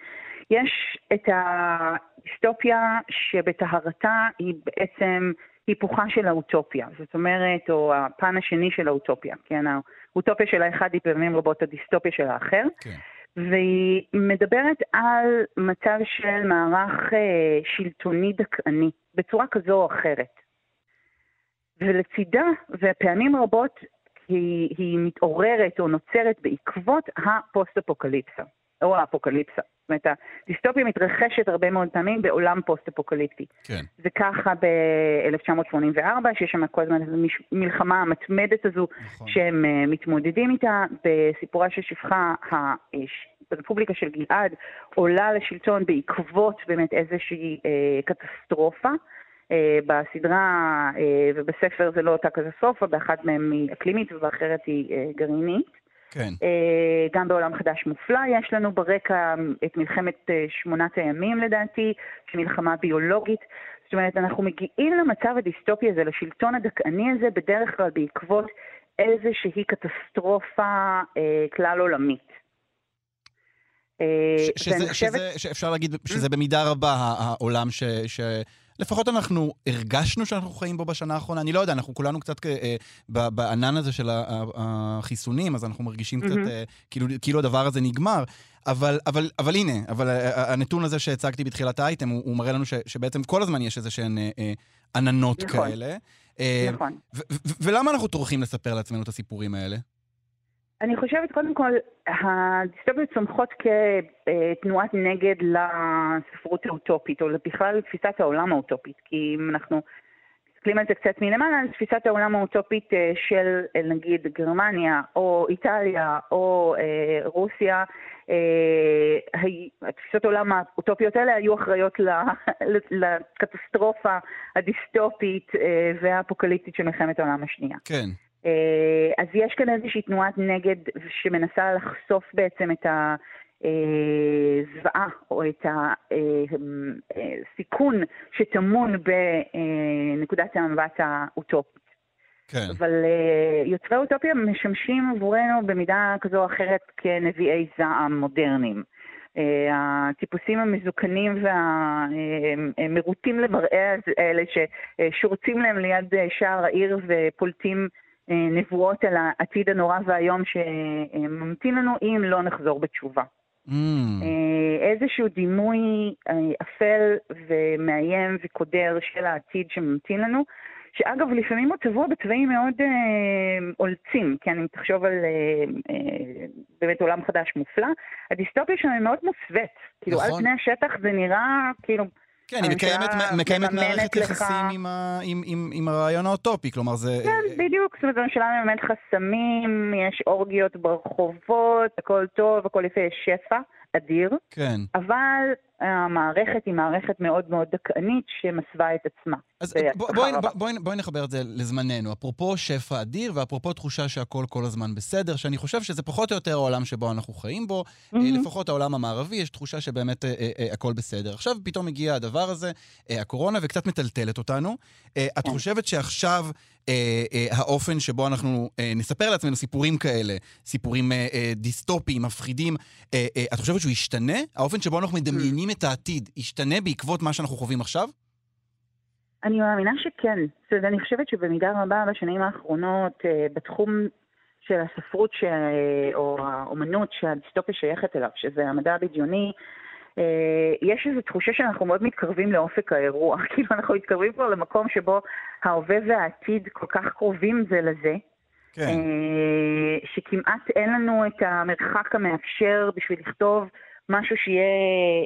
יש את הדיסטופיה שבטהרתה היא בעצם היפוכה של האוטופיה, זאת אומרת, או הפן השני של האוטופיה, כן? האוטופיה של האחד היא פעמים רבות הדיסטופיה של האחר. כן. והיא מדברת על מצב של מערך אה, שלטוני דכאני, בצורה כזו או אחרת. ולצידה, ופעמים רבות היא, היא מתעוררת או נוצרת בעקבות הפוסט-אפוקליפסה, או האפוקליפסה. זאת אומרת, הדיסטופיה מתרחשת הרבה מאוד פעמים בעולם פוסט-אפוקליפטי. כן. זה ככה ב-1984, שיש שם כל הזמן מלחמה המתמדת הזו נכון. שהם uh, מתמודדים איתה. בסיפורה של שפחה, הש- הרפובליקה של גלעד עולה לשלטון בעקבות באמת איזושהי uh, קטסטרופה. Uh, בסדרה uh, ובספר זה לא אותה קטסטרופה, באחת מהן היא אקלימית ובאחרת היא uh, גרעינית. כן. אה, גם בעולם חדש מופלא יש לנו ברקע את מלחמת אה, שמונת הימים לדעתי, מלחמה ביולוגית. זאת אומרת, אנחנו מגיעים למצב הדיסטופי הזה, לשלטון הדכאני הזה, בדרך כלל בעקבות איזושהי קטסטרופה אה, כלל עולמית. אה, שזה, שזה, שאפשר להגיד שזה במידה רבה העולם ש... ש... לפחות אנחנו הרגשנו שאנחנו חיים בו בשנה האחרונה. אני לא יודע, אנחנו כולנו קצת אה, ב- בענן הזה של החיסונים, אז אנחנו מרגישים קצת. אה, כאילו, כאילו הדבר הזה נגמר. אבל, אבל, אבל הנה, אבל אה, הנתון הזה שהצגתי בתחילת האייטם, הוא, הוא מראה לנו ש, שבעצם כל הזמן יש איזה שהן אה, אה, עננות נכון. כאלה. אה, נכון. ולמה אנחנו טורחים לספר לעצמנו את הסיפורים האלה? אני חושבת, קודם כל, הדיסטופיות צומחות כתנועת נגד לספרות האוטופית, או בכלל לתפיסת העולם האוטופית. כי אם אנחנו מסתכלים על זה קצת מלמעלה, אז תפיסת העולם האוטופית אה, של אה, נגיד גרמניה, או איטליה, או אה, רוסיה, אה, התפיסות העולם האוטופיות האלה היו אחראיות לקטסטרופה הדיסטופית אה, והאפוקליפטית של מלחמת העולם השנייה. כן. אה, אז יש כאן איזושהי תנועת נגד שמנסה לחשוף בעצם את, הזוועה או את הסיכון שטמון בנקודת המבט האוטופית. כן. אבל יוצרי אוטופיה משמשים עבורנו במידה כזו או אחרת כנביאי זעם מודרניים. הטיפוסים המזוקנים והמרוטים למראה האלה ששורצים להם ליד שער העיר ופולטים נבואות על העתיד הנורא והיום שממתין לנו אם לא נחזור בתשובה. Mm. איזשהו דימוי אפל ומאיים וקודר של העתיד שממתין לנו, שאגב, לפעמים הוא צבוע בצבעים מאוד אה, עולצים, כן, אם תחשוב על אה, אה, באמת עולם חדש מופלא, הדיסטופיה שם היא מאוד מוסווית. כאילו, נכון. על פני השטח זה נראה כאילו... כן, היא מקיימת, מקיימת מערכת יחסים עם, ה, עם, עם, עם הרעיון האוטופי, כלומר זה... כן, בדיוק, זאת אומרת, הממשלה מממנת חסמים, יש אורגיות ברחובות, הכל טוב, הכל יפה, יש שפע אדיר, כן. אבל המערכת היא מערכת מאוד מאוד דכאנית שמסווה את עצמה. אז בהצלחה בוא- בואי, רבה. בואי, בואי נחבר את זה לזמננו. אפרופו שפע אדיר, ואפרופו תחושה שהכל כל הזמן בסדר, שאני חושב שזה פחות או יותר העולם שבו אנחנו חיים בו, אה, לפחות העולם המערבי, יש תחושה שבאמת אה, אה, אה, הכל בסדר. עכשיו פתאום הגיע הדבר הזה, אה, הקורונה, וקצת מטלטלת אותנו. אה, את חושבת שעכשיו אה, אה, האופן שבו אנחנו אה, נספר לעצמנו סיפורים כאלה, סיפורים אה, אה, דיסטופיים, מפחידים, אה, אה, את חושבת שהוא ישתנה? האופן שבו אנחנו מדמיינים את העתיד ישתנה בעקבות מה שאנחנו חווים עכשיו? אני מאמינה שכן. זאת אומרת, אני חושבת שבמידה רבה בשנים האחרונות, אה, בתחום של הספרות ש... או האומנות שהדיסטופיה שייכת אליו, שזה המדע הבדיוני, אה, יש איזו תחושה שאנחנו מאוד מתקרבים לאופק האירוע. כאילו, אנחנו מתקרבים כבר למקום שבו ההווה והעתיד כל כך קרובים זה לזה. כן. אה, שכמעט אין לנו את המרחק המאפשר בשביל לכתוב משהו שיהיה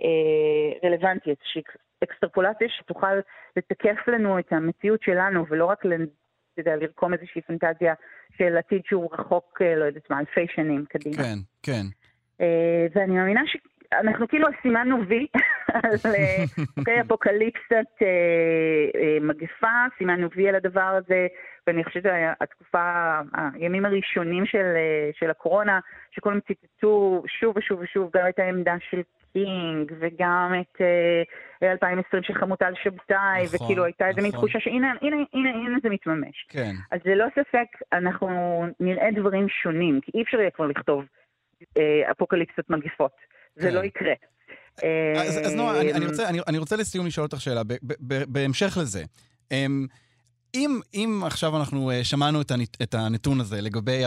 אה, רלוונטי, איזושהי אקסטרפולציה שתוכל לתקף לנו את המציאות שלנו, ולא רק אתה יודע, לרקום איזושהי פנטזיה של עתיד שהוא רחוק, אה, לא יודעת מה, אלפי שנים קדימה. כן, כן. אה, ואני מאמינה שאנחנו כאילו סימנו וי על אה, אוקיי, אפוקליפסת אה, אה, מגפה, סימנו וי על הדבר הזה, ואני חושבת שהתקופה, הימים הראשונים של, אה, של הקורונה, שכולם ציטטו שוב ושוב ושוב גם את העמדה של קינג, וגם את אה, 2020 של חמוטל שבתאי, נכון, וכאילו הייתה איזו מין נכון. תחושה שהנה הנה, הנה, הנה זה מתממש. כן. אז ללא ספק אנחנו נראה דברים שונים, כי אי אפשר יהיה כבר לכתוב אה, אפוקליפסות מגפות. זה כן. לא יקרה. אז, אז נועה, אני, אני, אה, רוצה, אני, אני רוצה לסיום לשאול אותך שאלה, ב, ב, ב, בהמשך לזה. אמ, אם, אם עכשיו אנחנו אה, שמענו את, הנת, את הנתון הזה לגבי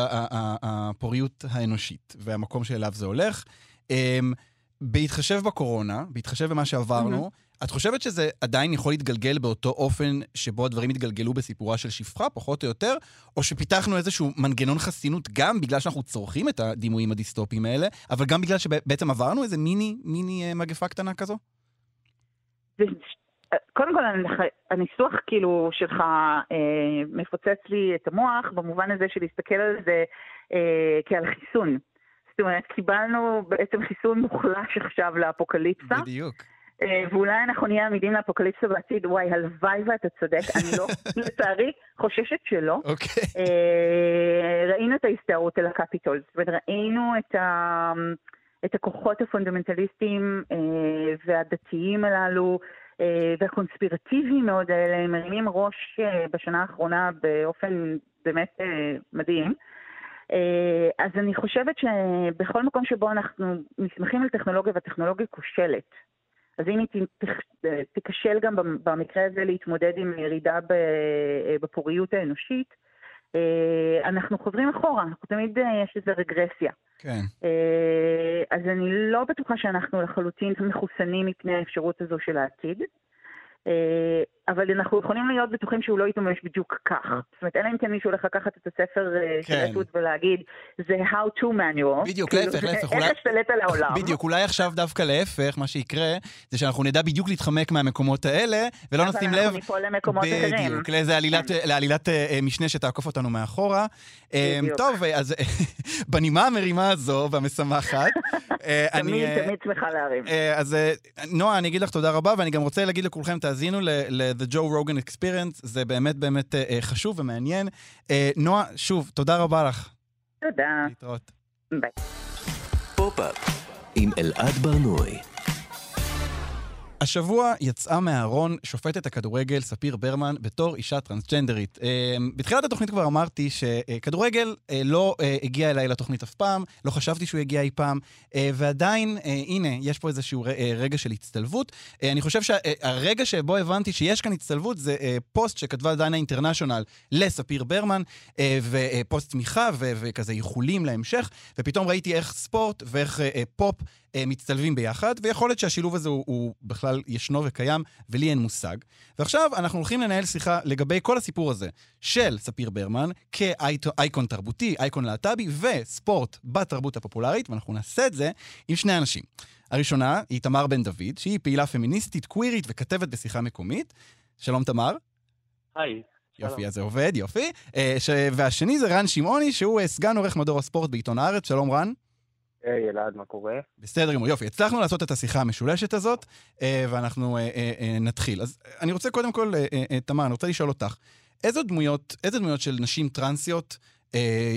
הפוריות האנושית והמקום שאליו זה הולך, אמ, בהתחשב בקורונה, בהתחשב במה שעברנו, את חושבת שזה עדיין יכול להתגלגל באותו אופן שבו הדברים התגלגלו בסיפורה של שפחה, פחות או יותר, או שפיתחנו איזשהו מנגנון חסינות גם בגלל שאנחנו צורכים את הדימויים הדיסטופיים האלה, אבל גם בגלל שבעצם עברנו איזה מיני, מיני אה, מגפה קטנה כזו? קודם כל, הניסוח כאילו שלך אה, מפוצץ לי את המוח, במובן הזה של להסתכל על זה אה, כעל חיסון. זאת אומרת, קיבלנו בעצם חיסון מוחלש עכשיו לאפוקליפסה. בדיוק. אה, ואולי אנחנו נהיה עמידים לאפוקליפסה בעתיד, וואי, הלוואי ואתה צודק, אני לא, לצערי, חוששת שלא. אוקיי. אה, ראינו את ההסתערות על הקפיטול, זאת אומרת, ראינו את, ה, את הכוחות הפונדמנטליסטיים אה, והדתיים הללו והקונספירטיביים מאוד האלה, מרימים ראש בשנה האחרונה באופן באמת מדהים. אז אני חושבת שבכל מקום שבו אנחנו נסמכים על טכנולוגיה והטכנולוגיה כושלת, אז אם היא תיכשל גם במ- במקרה הזה להתמודד עם ירידה בפוריות האנושית, אה, אנחנו חוזרים אחורה, אנחנו תמיד אה, יש איזו רגרסיה. כן. אה, אז אני לא בטוחה שאנחנו לחלוטין מחוסנים מפני האפשרות הזו של העתיד. אה, אבל אנחנו יכולים להיות בטוחים שהוא לא יתממש בדיוק כך. זאת אומרת, אלא אם כן מישהו הולך לקחת את הספר אה, של כן. אתות ולהגיד, זה How to manual. בדיוק, כאילו, להפך, להפך, איך להשתלט על העולם. בדיוק, אולי עכשיו דווקא להפך, מה שיקרה, זה שאנחנו נדע בדיוק להתחמק מהמקומות האלה, ולא אבל נשים אנחנו לב... ניפול למקומות אחרים. כן. בדיוק, לאיזה עלילת, לעלילת אה, משנה שתעקוף אותנו מאחורה. טוב, אז בנימה המרימה הזו והמשמחת, אני... תמיד, תמיד שמחה להרים. אז נועה, אני אגיד לך תודה רבה, ואני גם רוצה להגיד לכולכם, תאזינו ל-The Joe Rogan Experience, זה באמת באמת אה, אה, חשוב ומעניין. אה, נועה, שוב, תודה רבה לך. תודה. להתראות. ביי. פופ-אפ עם אלעד בר-נוי. השבוע יצאה מהארון שופטת הכדורגל ספיר ברמן בתור אישה טרנסג'נדרית. אה, בתחילת התוכנית כבר אמרתי שכדורגל אה, לא אה, הגיע אליי לתוכנית אף פעם, לא חשבתי שהוא יגיע אי פעם, ועדיין, הנה, יש פה איזשהו רגע של הצטלבות. אני חושב שהרגע שבו הבנתי שיש כאן הצטלבות זה פוסט שכתבה דנה אינטרנשיונל לספיר ברמן, ופוסט תמיכה וכזה איחולים להמשך, ופתאום ראיתי איך ספורט ואיך פופ מצטלבים ביחד, ויכול להיות שהשילוב הזה הוא, הוא בכלל ישנו וקיים, ולי אין מושג. ועכשיו אנחנו הולכים לנהל שיחה לגבי כל הסיפור הזה של ספיר ברמן כאייקון תרבותי, אייקון להט"בי וספורט בתרבות הפופולרית, ואנחנו נעשה את זה עם שני אנשים. הראשונה היא תמר בן דוד, שהיא פעילה פמיניסטית, קווירית וכתבת בשיחה מקומית. שלום תמר. היי. יופי, אז זה עובד, יופי. אה, ש... והשני זה רן שמעוני, שהוא אה, סגן עורך מדור הספורט בעיתון הארץ. שלום רן. היי, אלעד, מה קורה? בסדר גמור, יופי. הצלחנו לעשות את השיחה המשולשת הזאת, אה, ואנחנו אה, אה, נתחיל. אז אני רוצה קודם כל, תמר, אני רוצה לשאול אותך, איזה דמויות, איזה דמויות של נשים טרנסיות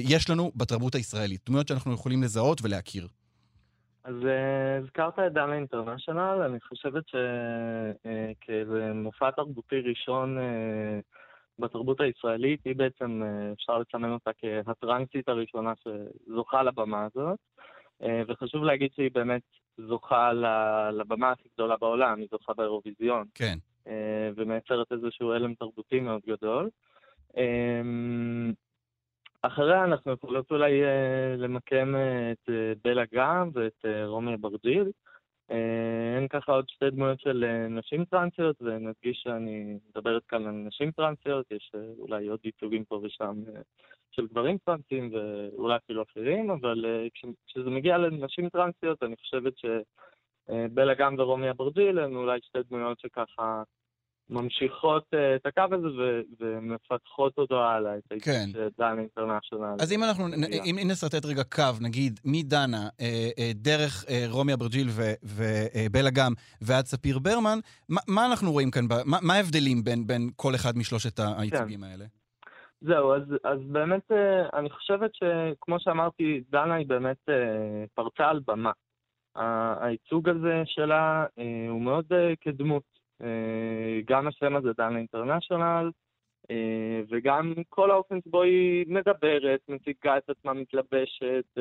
יש לנו בתרבות הישראלית? דמויות שאנחנו יכולים לזהות ולהכיר. אז הזכרת את דנה אינטרנשיונל, אני חושבת שכמופע תרבותי ראשון בתרבות הישראלית, היא בעצם, אפשר לסמן אותה כהטרנסית הראשונה שזוכה לבמה הזאת. אה, וחשוב להגיד שהיא באמת זוכה לבמה הכי גדולה בעולם, היא זוכה באירוויזיון. כן. אה, ומייצרת איזשהו הלם תרבותי מאוד גדול. אה, אחריה אנחנו יכולות אולי למקם את בלה גם ואת רומי אברג'יל. אין ככה עוד שתי דמויות של נשים טרנסיות, ונדגיש שאני מדברת כאן על נשים טרנסיות, יש אולי עוד ייצוגים פה ושם של גברים טרנסים ואולי אפילו אחרים, אבל אה, כשזה מגיע לנשים טרנסיות, אני חושבת שבלה גם ורומי אברג'יל הן אולי שתי דמויות שככה ממשיכות uh, את הקו הזה ומפתחות אותו הלאה, את כן. דנה אינטרנשיונל. אז אם אנחנו, אם נשרטט רגע קו, נגיד, מדנה, אה, אה, דרך אה, רומי אברג'יל ובלה אה, גם ועד ספיר ברמן, מה, מה אנחנו רואים כאן, מה, מה ההבדלים בין, בין כל אחד משלושת הייצוגים כן. האלה? זהו, אז, אז באמת אה, אני חושבת שכמו שאמרתי, דנה היא באמת אה, פרצה על במה. הייצוג הזה שלה אה, הוא מאוד כדמות. גם השם הזה דנה אינטרנשיונל, וגם כל האופן שבו היא מדברת, מציגה את עצמה, מתלבשת,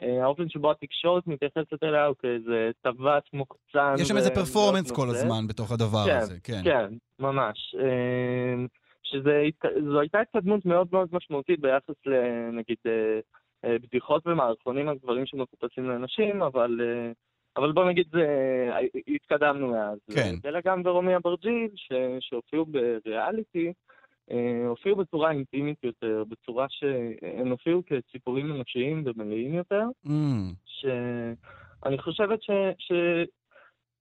האופן שבו התקשורת מתייחסת אליה הוא כאיזה טווס מוקצן. יש שם איזה פרפורמנס כל הזמן בתוך הדבר כן, הזה, כן. כן, ממש. שזו הייתה התקדמות מאוד מאוד משמעותית ביחס לנגיד אה, אה, בדיחות ומערכונים על דברים שמחופשים לאנשים, אבל, אה, אבל בוא נגיד זה, התקדמנו מאז. כן. אלא גם ורומי אברג'יל, שהופיעו בריאליטי, הופיעו בצורה אינטימית יותר, בצורה שהם הופיעו כציפורים אנושיים ומלאים יותר, mm. שאני חושבת ש... ש...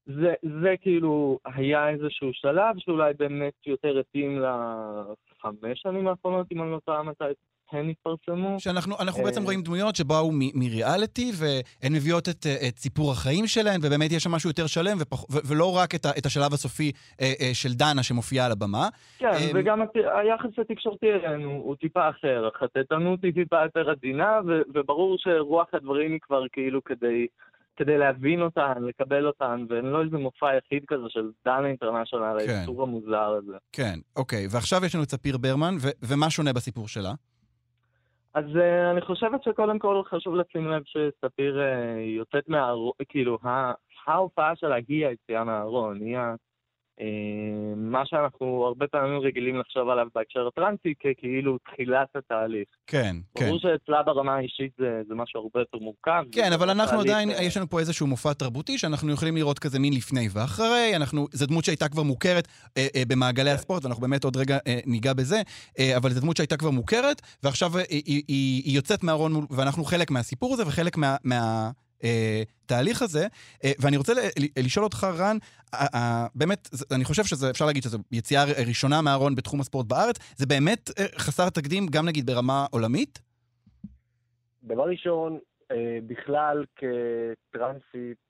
זה, זה כאילו היה איזשהו שלב שאולי באמת יותר התאים לחמש שנים האחרונות, אם אני לא טועה מתי הן התפרסמו. שאנחנו בעצם אה, רואים דמויות שבאו מריאליטי, והן מביאות את, את סיפור החיים שלהן, ובאמת יש שם משהו יותר שלם, ופח, ו, ולא רק את, ה, את השלב הסופי אה, אה, של דנה שמופיעה על הבמה. כן, וגם היחס התקשורתי אלינו הוא טיפה אחר, החטטנות היא טיפה יותר עדינה, וברור שרוח הדברים היא כבר כאילו כדי... כדי להבין אותן, לקבל אותן, ואין לו איזה מופע יחיד כזה של דנה אינטרנשיונל, כן. האיסור המוזר הזה. כן, אוקיי. ועכשיו יש לנו את ספיר ברמן, ו- ומה שונה בסיפור שלה? אז uh, אני חושבת שקודם כל חשוב לשים לב שספיר uh, יוצאת מהארון, כאילו, ההופעה שלה היא היציאה מהארון, היא אה, מה שאנחנו הרבה פעמים רגילים לחשוב עליו בהקשר הטרנסי ככאילו תחילת התהליך. כן, כן. ברור שאצלה ברמה האישית זה, זה משהו הרבה יותר מורכב. כן, אבל אנחנו עדיין, ו... יש לנו פה איזשהו מופע תרבותי שאנחנו יכולים לראות כזה מין לפני ואחרי, אנחנו, זו דמות שהייתה כבר מוכרת אה, אה, במעגלי כן. הספורט, ואנחנו באמת עוד רגע אה, ניגע בזה, אה, אבל זו דמות שהייתה כבר מוכרת, ועכשיו אה, היא, היא, היא יוצאת מהארון, ואנחנו חלק מהסיפור הזה וחלק מה... מה התהליך אה, הזה, אה, ואני רוצה לשאול אותך, רן, באמת, אני חושב שזה, אפשר להגיד שזו יציאה ראשונה מהארון בתחום הספורט בארץ, זה באמת אה, חסר תקדים, גם נגיד ברמה עולמית? דבר ראשון, בכלל כטרנסית, אה,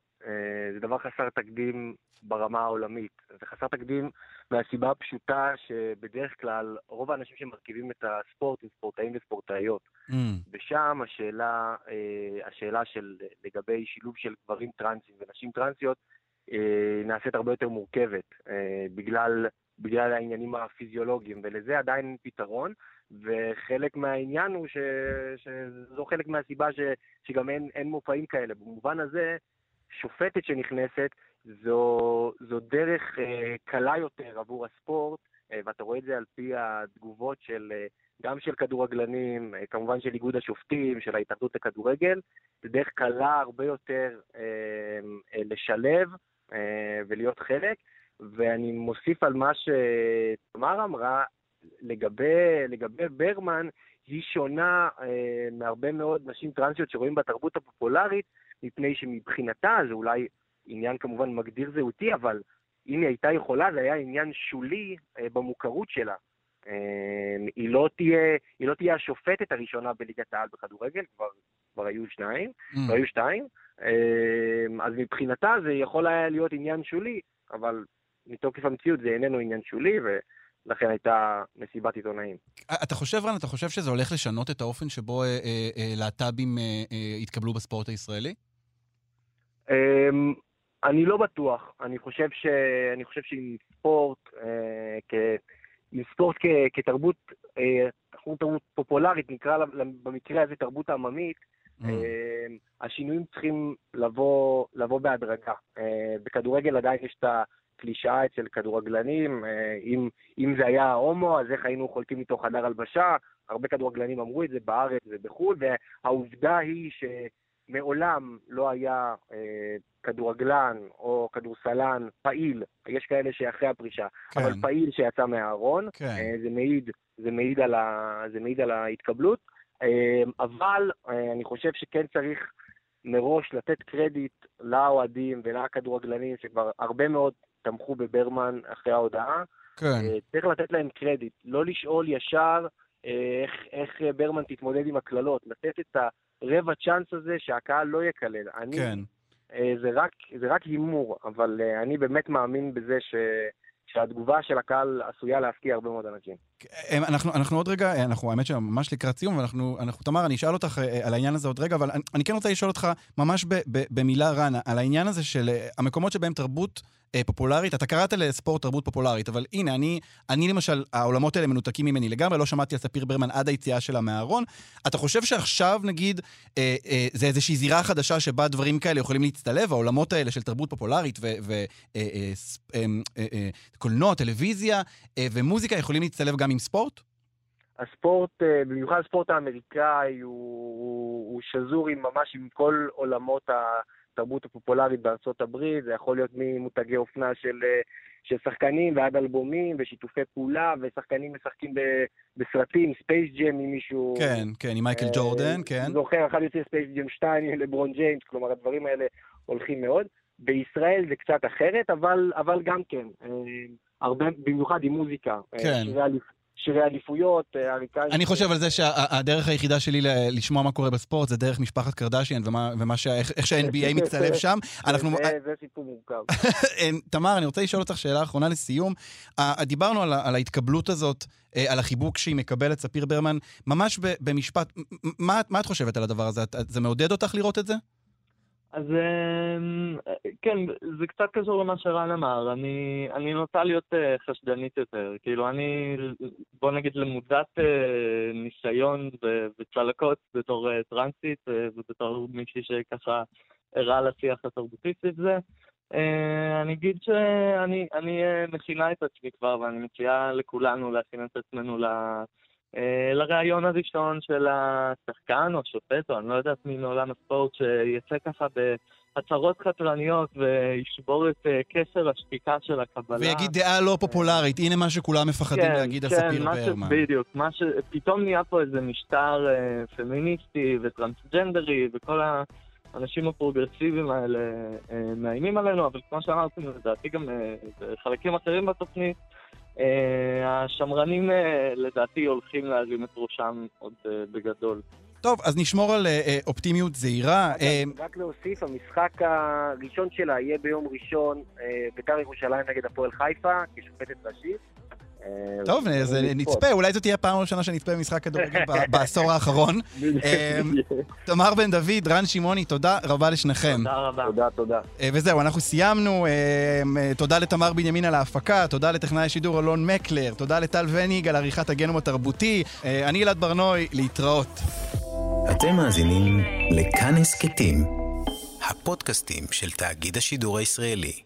זה דבר חסר תקדים ברמה העולמית. זה חסר תקדים מהסיבה הפשוטה שבדרך כלל רוב האנשים שמרכיבים את הספורט הם ספורטאים וספורטאיות. Mm. ושם השאלה, אה, השאלה של לגבי שילוב של גברים טרנסים ונשים טרנסיות אה, נעשית הרבה יותר מורכבת, אה, בגלל, בגלל העניינים הפיזיולוגיים, ולזה עדיין אין פתרון, וחלק מהעניין הוא ש, שזו חלק מהסיבה ש, שגם אין, אין מופעים כאלה. במובן הזה, שופטת שנכנסת זו, זו דרך אה, קלה יותר עבור הספורט, אה, ואתה רואה את זה על פי התגובות של, אה, גם של כדורגלנים, אה, כמובן של איגוד השופטים, של ההתאחדות לכדורגל, זה דרך קלה הרבה יותר אה, אה, לשלב אה, ולהיות חלק. ואני מוסיף על מה שתמר אמרה, לגבי, לגבי ברמן, היא שונה אה, מהרבה מאוד נשים טרנסיות שרואים בתרבות הפופולרית, מפני שמבחינתה זה אולי עניין כמובן מגדיר זהותי, אבל אם היא הייתה יכולה, זה היה עניין שולי אה, במוכרות שלה. אה, היא, לא תהיה, היא לא תהיה השופטת הראשונה בליגת העל בכדורגל, כבר, כבר היו שניים, Mm. כבר היו שתיים, אה, אז מבחינתה זה יכול היה להיות עניין שולי, אבל מתוקף המציאות זה איננו עניין שולי, ולכן הייתה מסיבת עיתונאים. אתה חושב, רן, אתה חושב שזה הולך לשנות את האופן שבו אה, אה, אה, להט"בים אה, אה, יתקבלו בספורט הישראלי? אמ, אני לא בטוח. אני חושב, ש... אני חושב שעם ספורט, אה, כ... עם ספורט כ... כתרבות, אה, תרבות פופולרית, נקרא לה במקרה הזה תרבות עממית, Mm. אה, השינויים צריכים לבוא, לבוא בהדרגה. אה, בכדורגל עדיין יש את הקלישאה אצל כדורגלנים, אה, אם, אם זה היה הומו, אז איך היינו חולקים איתו חדר הלבשה? הרבה כדורגלנים אמרו את זה בארץ ובחו"ל, והעובדה היא שמעולם לא היה אה, כדורגלן או כדורסלן פעיל, יש כאלה שאחרי הפרישה, כן. אבל פעיל שיצא מהארון, כן. אה, זה מעיד, זה מעיד על, ה, זה מעיד על ההתקבלות, אה, אבל אה, אני חושב שכן צריך מראש לתת קרדיט לאוהדים ולכדורגלנים שכבר הרבה מאוד תמכו בברמן אחרי ההודעה. כן. אה, צריך לתת להם קרדיט, לא לשאול ישר אה, איך, איך אה, ברמן תתמודד עם הקללות, לתת את הרבע צ'אנס הזה שהקהל לא יקלל. אני, כן. אה, זה רק, זה רק הימור, אבל אה, אני באמת מאמין בזה ש, שהתגובה של הקהל עשויה להפתיע הרבה מאוד אנשים. אה, אנחנו, אנחנו עוד רגע, אנחנו האמת שממש לקראת סיום, ואנחנו, אנחנו, תמר, אני אשאל אותך על העניין הזה עוד רגע, אבל אני, אני כן רוצה לשאול אותך ממש ב, ב, במילה רן, על העניין הזה של המקומות שבהם תרבות אה, פופולרית, אתה קראת לספורט תרבות פופולרית, אבל הנה, אני, אני למשל, העולמות האלה מנותקים ממני לגמרי, לא שמעתי על ספיר ברמן עד היציאה שלה מהארון. אתה חושב שעכשיו, נגיד, אה, אה, זה איזושהי זירה חדשה שבה דברים כאלה יכולים להצטלב, העולמות האלה של תרבות פופולרית וקולנוע, טלוויזיה אה, ומוזיקה יכולים להצטלב גם עם ספורט? הספורט, אה, במיוחד הספורט האמריקאי, הוא, הוא שזור עם ממש עם כל עולמות התרבות הפופולרית בארצות הברית, זה יכול להיות ממותגי אופנה של, אה, של שחקנים ועד אלבומים ושיתופי פעולה, ושחקנים משחקים ב, בסרטים, ספייס ג'ם עם מישהו... כן, כן, עם מייקל אה, ג'ורדן, כן. זוכר, אחד יוצא ספייס ג'ם 2 עם לברון ג'יימס, כלומר הדברים האלה הולכים מאוד. בישראל זה קצת אחרת, אבל, אבל גם כן, אה, הרבה, במיוחד עם מוזיקה. אה, כן. אליפ- שירי אליפויות, אה, אריקאים. אני חושב על זה שהדרך היחידה שלי לשמוע מה קורה בספורט זה דרך משפחת קרדשיאן ומה, ומה שה- איך איך שה-NBA מצטלב שם. זה, סיפור מורכב. אה, תמר, אני רוצה לשאול אותך שאלה אחרונה לסיום. אה, דיברנו על, ההתקבלות הזאת, אה, על החיבוק שהיא מקבלת, ספיר ברמן. ממש במשפט, מה, את- חושבת על הדבר הזה? זה מעודד אותך לראות את זה? אז אמ, כן, זה קצת קשור למה שרן אמר. אני, אני נוטה להיות אה, חשדנית יותר. כאילו, אני, בוא נגיד, למודת אה, ניסיון וצלקות בתור אה, טרנסית ובתור מישהי שככה ערה לשיח התרבותי סביב זה. אני אגיד שאני אני מכינה את עצמי כבר, ואני מציעה לכולנו להכין את עצמנו ל... אה, לראיון הראשון של השחקן או השופט, או אני לא יודעת מי מעולם הספורט, שיצא ככה בהצהרות חתרניות וישבור את אה, קשר השתיקה של הקבלה. ויגיד דעה לא פופולרית, הנה מה שכולם מפחדים להגיד על ספיר מה ש- ברמן. בדיוק, מה ש... פתאום נהיה פה איזה משטר אה, פמיניסטי וטרנסג'נדרי, וכל האנשים הפרוגרסיביים האלה אה, מאיימים עלינו, אבל כמו שאמרתי, לדעתי גם אה, בחלקים אחרים בתוכנית, אה, השמרנים אה, לדעתי הולכים להרים את ראשם עוד אה, בגדול. טוב, אז נשמור על אה, אה, אופטימיות זהירה. אה, רק להוסיף, המשחק הראשון שלה יהיה ביום ראשון, אה, בית"ר ירושלים נגד הפועל חיפה, כשופטת ראשית. אה, טוב, אז לצפות. נצפה, אולי זו תהיה הפעם הראשונה שנצפה במשחק כדורגל בעשור האחרון. אה, תמר בן דוד, רן שמעוני, תודה רבה לשניכם. תודה רבה. תודה, תודה. אה, וזהו, אנחנו סיימנו. אה, אה, תודה לתמר בנימין על ההפקה, תודה לטכנאי השידור אלון מקלר, תודה לטל וניג על עריכת הגנום התרבותי. אה, אני אלעד ברנוי, להתראות. אתם מאזינים לכאן הסכתים, הפודקאסטים של תאגיד השידור הישראלי.